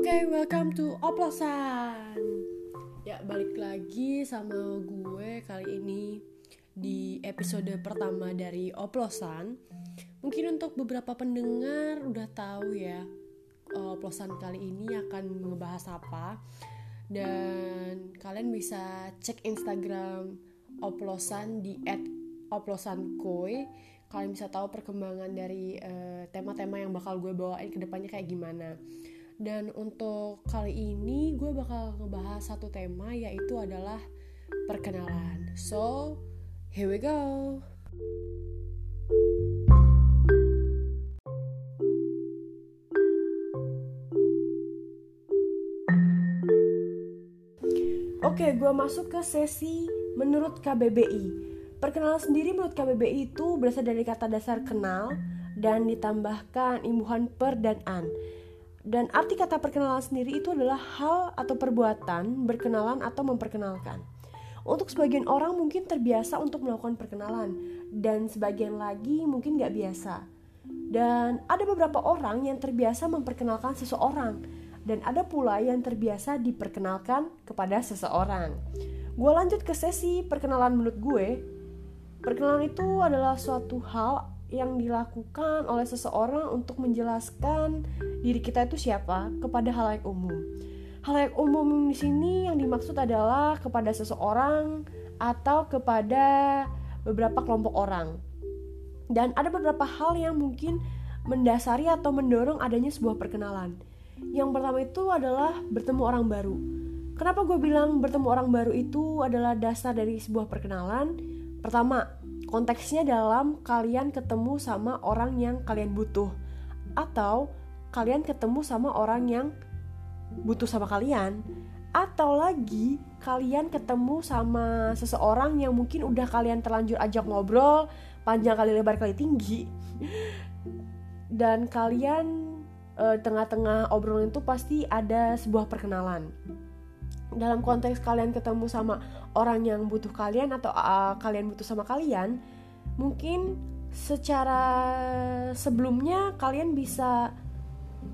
Oke, okay, welcome to Oplosan. Ya, balik lagi sama gue kali ini di episode pertama dari Oplosan. Mungkin untuk beberapa pendengar udah tahu ya, Oplosan kali ini akan ngebahas apa. Dan kalian bisa cek Instagram Oplosan di @oplosankoi. Kalian bisa tahu perkembangan dari eh, tema-tema uh, yang bakal gue bawain ke depannya kayak gimana. Dan untuk kali ini gue bakal ngebahas satu tema yaitu adalah perkenalan. So, here we go. Oke, gue masuk ke sesi menurut KBBI. Perkenalan sendiri menurut KBBI itu berasal dari kata dasar kenal dan ditambahkan imbuhan per dan an dan arti kata perkenalan sendiri itu adalah hal atau perbuatan berkenalan atau memperkenalkan. Untuk sebagian orang mungkin terbiasa untuk melakukan perkenalan, dan sebagian lagi mungkin gak biasa. Dan ada beberapa orang yang terbiasa memperkenalkan seseorang, dan ada pula yang terbiasa diperkenalkan kepada seseorang. Gue lanjut ke sesi perkenalan menurut gue. Perkenalan itu adalah suatu hal yang dilakukan oleh seseorang untuk menjelaskan diri kita itu siapa kepada hal yang umum. Hal yang umum di sini yang dimaksud adalah kepada seseorang atau kepada beberapa kelompok orang. Dan ada beberapa hal yang mungkin mendasari atau mendorong adanya sebuah perkenalan. Yang pertama itu adalah bertemu orang baru. Kenapa gue bilang bertemu orang baru itu adalah dasar dari sebuah perkenalan? Pertama, Konteksnya dalam kalian ketemu sama orang yang kalian butuh. Atau kalian ketemu sama orang yang butuh sama kalian. Atau lagi kalian ketemu sama seseorang yang mungkin udah kalian terlanjur ajak ngobrol panjang kali lebar kali tinggi. Dan kalian eh, tengah-tengah obrolan itu pasti ada sebuah perkenalan dalam konteks kalian ketemu sama orang yang butuh kalian atau uh, kalian butuh sama kalian mungkin secara sebelumnya kalian bisa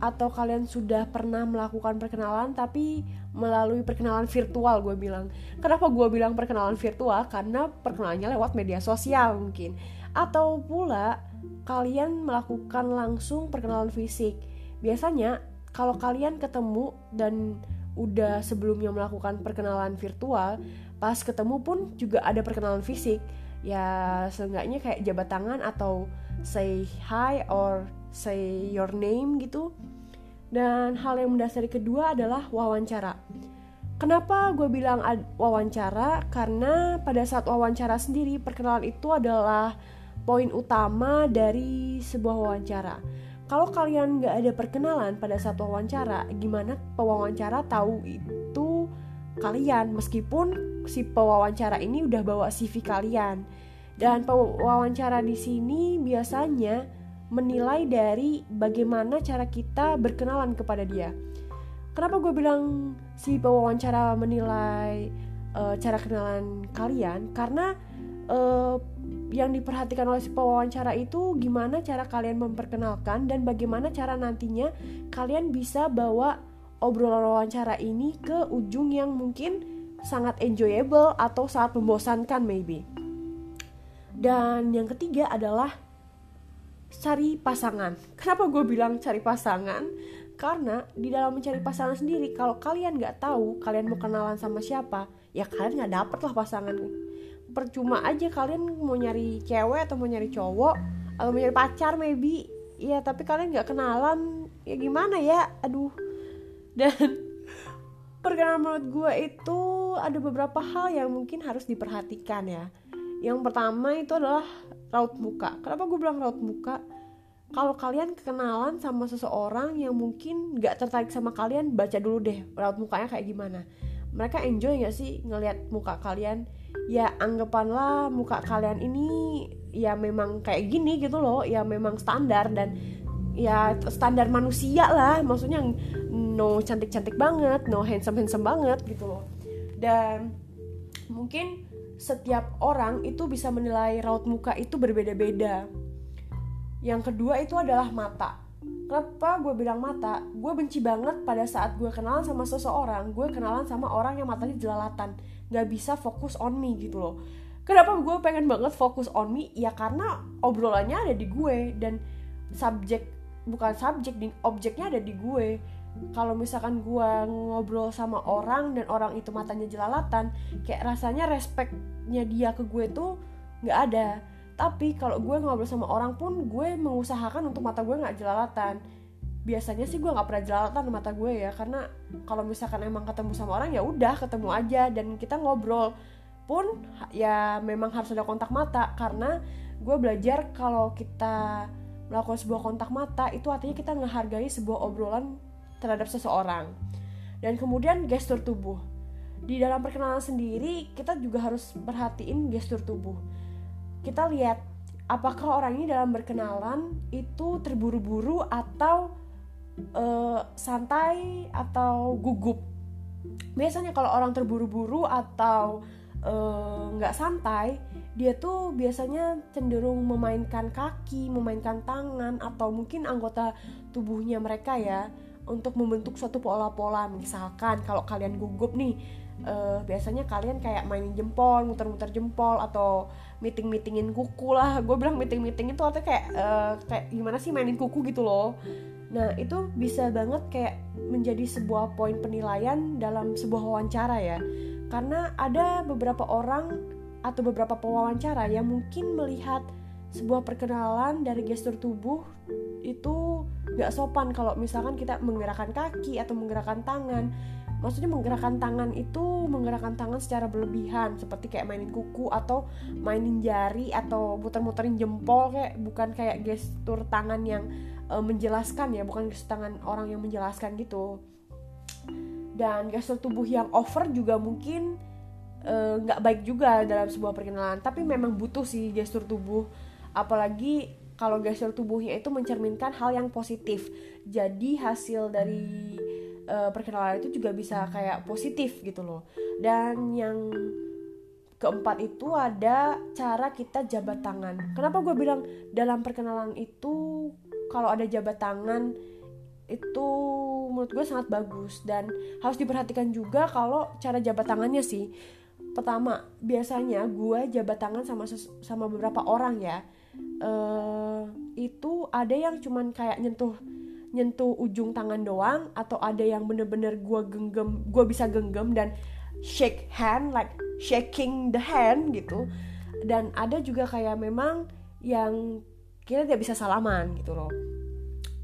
atau kalian sudah pernah melakukan perkenalan tapi melalui perkenalan virtual gue bilang. Kenapa gue bilang perkenalan virtual? Karena perkenalannya lewat media sosial mungkin. Atau pula kalian melakukan langsung perkenalan fisik. Biasanya kalau kalian ketemu dan udah sebelumnya melakukan perkenalan virtual pas ketemu pun juga ada perkenalan fisik. Ya seenggaknya kayak jabat tangan atau say hi or say your name gitu. Dan hal yang mendasari kedua adalah wawancara. Kenapa gue bilang wawancara? Karena pada saat wawancara sendiri perkenalan itu adalah poin utama dari sebuah wawancara kalau kalian nggak ada perkenalan pada saat wawancara, gimana pewawancara tahu itu kalian meskipun si pewawancara ini udah bawa CV kalian. Dan pewawancara di sini biasanya menilai dari bagaimana cara kita berkenalan kepada dia. Kenapa gue bilang si pewawancara menilai uh, cara kenalan kalian? Karena uh, yang diperhatikan oleh si pewawancara itu gimana cara kalian memperkenalkan dan bagaimana cara nantinya kalian bisa bawa obrolan wawancara ini ke ujung yang mungkin sangat enjoyable atau sangat membosankan maybe. Dan yang ketiga adalah cari pasangan. Kenapa gue bilang cari pasangan? Karena di dalam mencari pasangan sendiri, kalau kalian nggak tahu kalian mau kenalan sama siapa, ya kalian nggak dapet lah pasangan percuma aja kalian mau nyari cewek atau mau nyari cowok atau mau nyari pacar maybe. Ya tapi kalian nggak kenalan ya gimana ya? Aduh. Dan perkenalan menurut gue itu ada beberapa hal yang mungkin harus diperhatikan ya. Yang pertama itu adalah raut muka. Kenapa gue bilang raut muka? Kalau kalian kenalan sama seseorang yang mungkin nggak tertarik sama kalian baca dulu deh raut mukanya kayak gimana. Mereka enjoy gak sih ngelihat muka kalian ya anggapanlah muka kalian ini ya memang kayak gini gitu loh. Ya memang standar dan ya standar manusia lah. Maksudnya no cantik-cantik banget no handsome-handsome banget gitu loh. Dan mungkin setiap orang itu bisa menilai raut muka itu berbeda-beda. Yang kedua itu adalah mata kenapa gue bilang mata? Gue benci banget pada saat gue kenalan sama seseorang gue kenalan sama orang yang matanya jelalatan. Nggak bisa fokus on me gitu loh. Kenapa gue pengen banget fokus on me? Ya karena obrolannya ada di gue dan subjek bukan subjek objeknya ada di gue. Kalau misalkan gue ngobrol sama orang dan orang itu matanya jelalatan kayak rasanya respectnya dia ke gue tuh nggak ada tapi kalau gue ngobrol sama orang pun gue mengusahakan untuk mata gue nggak jelalatan. Biasanya sih gue nggak pernah jelalatan mata gue ya karena kalau misalkan emang ketemu sama orang ya udah ketemu aja dan kita ngobrol. Pun ya memang harus ada kontak mata karena gue belajar kalau kita melakukan sebuah kontak mata itu artinya kita menghargai sebuah obrolan terhadap seseorang. Dan kemudian gestur tubuh. Di dalam perkenalan sendiri kita juga harus perhatiin gestur tubuh kita lihat apakah orang ini dalam berkenalan itu terburu-buru atau uh, santai atau gugup. Biasanya kalau orang terburu-buru atau eh, nggak uh, santai, dia tuh biasanya cenderung memainkan kaki, memainkan tangan atau mungkin anggota tubuhnya mereka ya untuk membentuk suatu pola-pola. Misalkan kalau kalian gugup nih, uh, biasanya kalian kayak mainin jempol, muter-muter jempol atau meeting-meetingin kuku lah. Gue bilang meeting-meeting itu artinya kayak uh, kayak gimana sih mainin kuku gitu loh. Nah itu bisa banget kayak menjadi sebuah poin penilaian dalam sebuah wawancara ya. Karena ada beberapa orang atau beberapa pewawancara yang mungkin melihat sebuah perkenalan dari gestur tubuh itu gak sopan kalau misalkan kita menggerakkan kaki atau menggerakkan tangan maksudnya menggerakkan tangan itu menggerakkan tangan secara berlebihan seperti kayak mainin kuku atau mainin jari atau muter-muterin jempol kayak bukan kayak gestur tangan yang uh, menjelaskan ya bukan gestur tangan orang yang menjelaskan gitu. Dan gestur tubuh yang over juga mungkin e, nggak uh, baik juga dalam sebuah perkenalan. Tapi memang butuh sih gestur tubuh. Apalagi kalau gestur tubuhnya itu mencerminkan hal yang positif. Jadi hasil dari uh, perkenalan itu juga bisa kayak positif gitu loh. Dan yang keempat itu ada cara kita jabat tangan. Kenapa gue bilang dalam perkenalan itu kalau ada jabat tangan itu menurut gue sangat bagus dan harus diperhatikan juga kalau cara jabat tangannya sih. Pertama biasanya gue jabat tangan sama sama beberapa orang ya. Uh, itu ada yang cuman kayak nyentuh nyentuh ujung tangan doang atau ada yang bener-bener gue genggam gue bisa genggam dan shake hand like shaking the hand gitu. Dan ada juga kayak memang yang kita tidak bisa salaman gitu loh.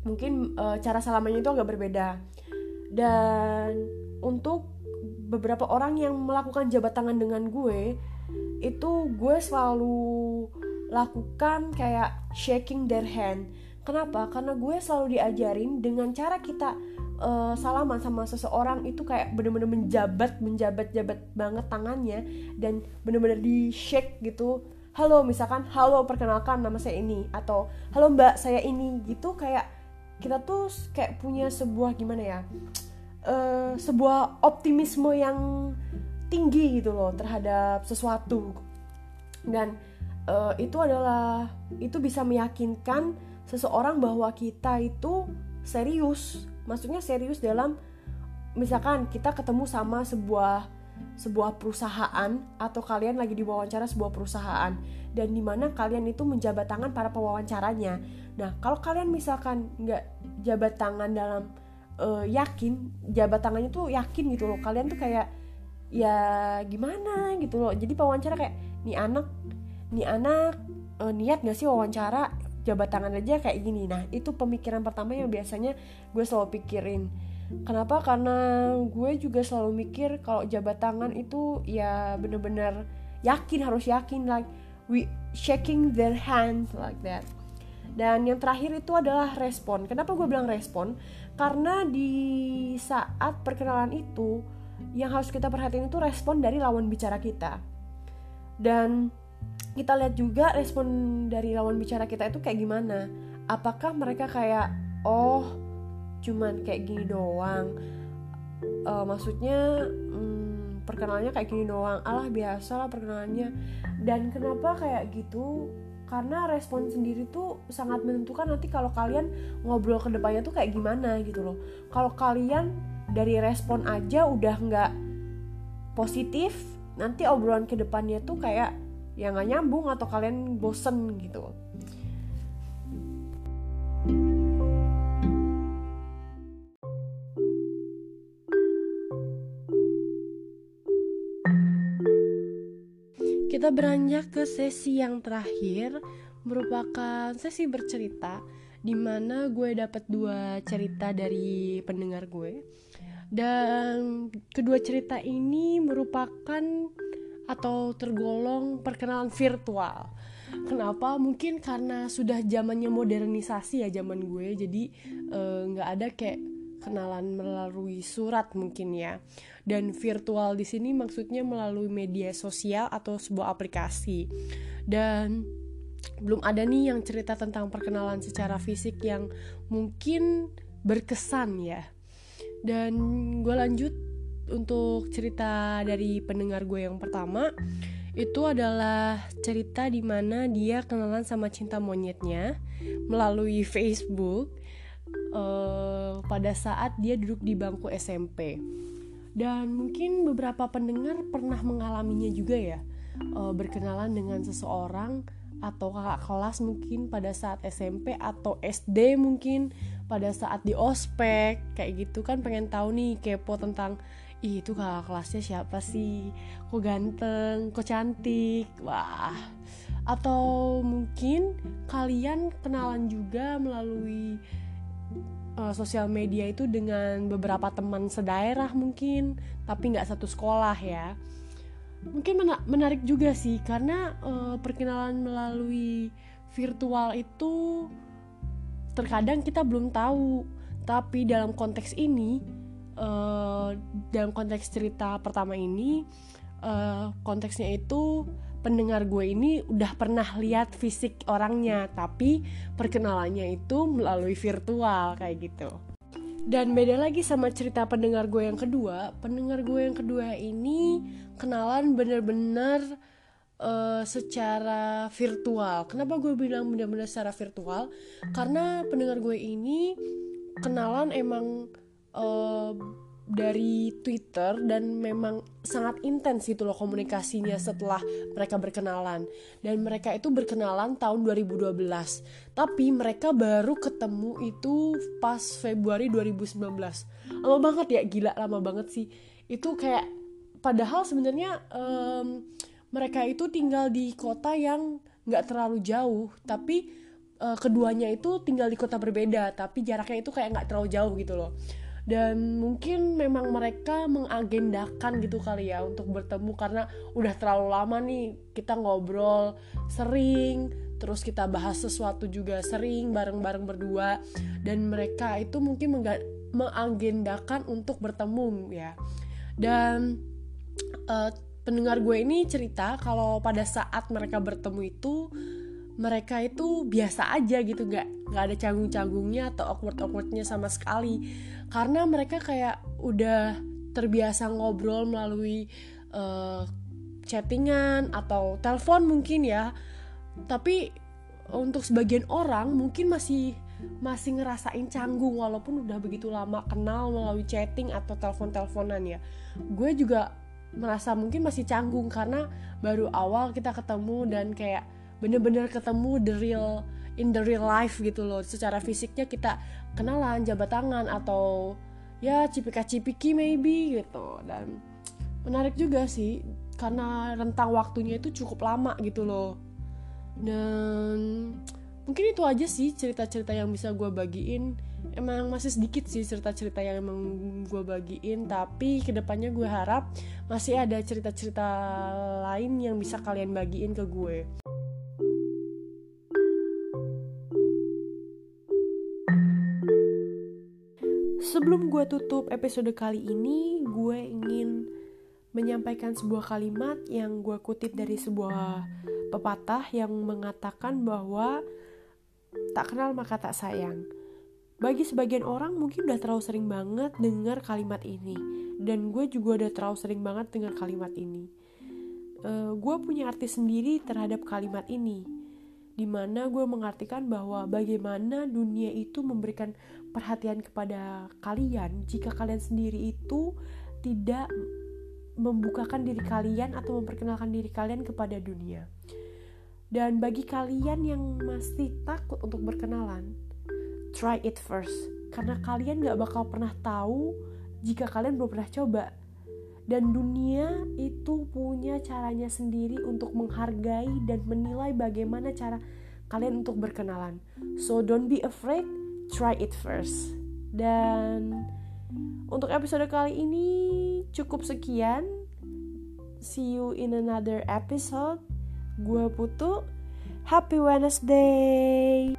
Mungkin uh, cara salamannya itu agak berbeda. Dan untuk beberapa orang yang melakukan jabat tangan dengan gue itu gue selalu lakukan kayak shaking their hand Kenapa? Karena gue selalu diajarin dengan cara kita uh, salaman sama seseorang itu kayak bener-bener menjabat, menjabat-jabat banget tangannya dan bener-bener di shake gitu. Halo, misalkan halo perkenalkan nama saya ini atau halo mbak saya ini gitu kayak kita tuh kayak punya sebuah gimana ya uh, sebuah optimisme yang tinggi gitu loh terhadap sesuatu dan uh, itu adalah itu bisa meyakinkan seseorang bahwa kita itu serius. Maksudnya serius dalam misalkan kita ketemu sama sebuah sebuah perusahaan atau kalian lagi diwawancara sebuah perusahaan dan di mana kalian itu menjabat tangan para pewawancaranya. Nah kalau kalian misalkan nggak jabat tangan dalam uh, yakin jabat tangannya tuh yakin gitu loh kalian tuh kayak ya gimana? gitu loh. Jadi pewawancara kayak nih anak nih anak uh, niat gak sih wawancara jabat tangan aja kayak gini. Nah itu pemikiran pertama yang biasanya gue selalu pikirin. Kenapa? Karena gue juga selalu mikir kalau jabat tangan itu ya bener-bener yakin harus yakin like we shaking their hands like that. Dan yang terakhir itu adalah respon. Kenapa gue bilang respon? Karena di saat perkenalan itu yang harus kita perhatiin itu respon dari lawan bicara kita. Dan kita lihat juga respon dari lawan bicara kita itu kayak gimana. Apakah mereka kayak oh cuman kayak gini doang. Uh, maksudnya hmm, perkenalannya kayak gini doang. Alah biasa lah perkenalannya. Dan kenapa kayak gitu? Karena respon sendiri tuh sangat menentukan nanti kalau kalian ngobrol ke depannya tuh kayak gimana gitu loh. Kalau kalian dari respon aja udah nggak positif nanti obrolan ke depannya tuh kayak ya nggak nyambung atau kalian bosen gitu Kita beranjak ke sesi yang terakhir merupakan sesi bercerita di mana gue dapat dua cerita dari pendengar gue. Dan kedua cerita ini merupakan atau tergolong perkenalan virtual. Kenapa? Mungkin karena sudah zamannya modernisasi ya zaman gue, jadi eh, nggak uh, ada kayak kenalan melalui surat mungkin ya. Dan virtual di sini maksudnya melalui media sosial atau sebuah aplikasi. Dan belum ada nih yang cerita tentang perkenalan secara fisik yang mungkin berkesan ya. Dan gue lanjut untuk cerita dari pendengar gue yang pertama itu adalah cerita di mana dia kenalan sama cinta monyetnya melalui Facebook uh, pada saat dia duduk di bangku SMP. Dan mungkin beberapa pendengar pernah mengalaminya juga ya, uh, berkenalan dengan seseorang atau kakak kelas mungkin pada saat SMP atau SD mungkin pada saat di ospek kayak gitu kan pengen tahu nih kepo tentang Ih, itu kakak kelasnya siapa sih? Kok ganteng kok cantik? Wah. Atau mungkin kalian kenalan juga melalui uh, sosial media itu dengan beberapa teman sedaerah mungkin tapi nggak satu sekolah ya. Mungkin menarik juga sih karena uh, perkenalan melalui virtual itu terkadang kita belum tahu. Tapi dalam konteks ini uh, dalam konteks cerita pertama ini uh, konteksnya itu pendengar gue ini udah pernah lihat fisik orangnya tapi perkenalannya itu melalui virtual kayak gitu. Dan beda lagi sama cerita pendengar gue yang kedua. Pendengar gue yang kedua ini kenalan bener-bener uh, secara virtual. Kenapa gue bilang bener-bener secara virtual? Karena pendengar gue ini kenalan emang uh, dari Twitter dan memang sangat intens gitu loh komunikasinya setelah mereka berkenalan. Dan mereka itu berkenalan tahun 2012 tapi mereka baru ketemu itu pas Februari 2019 lama banget ya gila lama banget sih. Itu kayak padahal sebenarnya um, mereka itu tinggal di kota yang nggak terlalu jauh. Tapi uh, keduanya itu tinggal di kota berbeda. Tapi jaraknya itu kayak nggak terlalu jauh gitu loh dan mungkin memang mereka mengagendakan gitu kali ya untuk bertemu karena udah terlalu lama nih kita ngobrol sering terus kita bahas sesuatu juga sering bareng-bareng berdua. Dan mereka itu mungkin mengagendakan untuk bertemu ya. Dan uh, pendengar gue ini cerita kalau pada saat mereka bertemu itu mereka itu biasa aja gitu nggak nggak ada canggung-canggungnya atau awkward awkwardnya sama sekali. Karena mereka kayak udah terbiasa ngobrol melalui uh, chattingan atau telepon mungkin ya. Tapi untuk sebagian orang mungkin masih masih ngerasain canggung walaupun udah begitu lama kenal melalui chatting atau telepon-teleponan ya. Gue juga merasa mungkin masih canggung karena baru awal kita ketemu dan kayak bener-bener ketemu the real in the real life gitu loh. Secara fisiknya kita kenalan jabat tangan atau ya cipika-cipiki maybe gitu. Dan menarik juga sih karena rentang waktunya itu cukup lama gitu loh. Dan mungkin itu aja sih cerita-cerita yang bisa gue bagiin. Emang masih sedikit sih cerita-cerita yang emang gue bagiin tapi ke depannya gue harap masih ada cerita-cerita lain yang bisa kalian bagiin ke gue Sebelum gue tutup episode kali ini, gue ingin menyampaikan sebuah kalimat yang gue kutip dari sebuah pepatah yang mengatakan bahwa tak kenal maka tak sayang. Bagi sebagian orang mungkin udah terlalu sering banget dengar kalimat ini, dan gue juga udah terlalu sering banget dengar kalimat ini. Uh, gue punya arti sendiri terhadap kalimat ini, di mana gue mengartikan bahwa bagaimana dunia itu memberikan perhatian kepada kalian jika kalian sendiri itu tidak membukakan diri kalian atau memperkenalkan diri kalian kepada dunia. Dan bagi kalian yang masih takut untuk berkenalan, try it first. Karena kalian gak bakal pernah tahu jika kalian belum pernah coba. Dan dunia itu punya caranya sendiri untuk menghargai dan menilai bagaimana cara kalian untuk berkenalan. So don't be afraid, try it first. Dan untuk episode kali ini cukup sekian. See you in another episode. Gue Putu. Happy Wednesday.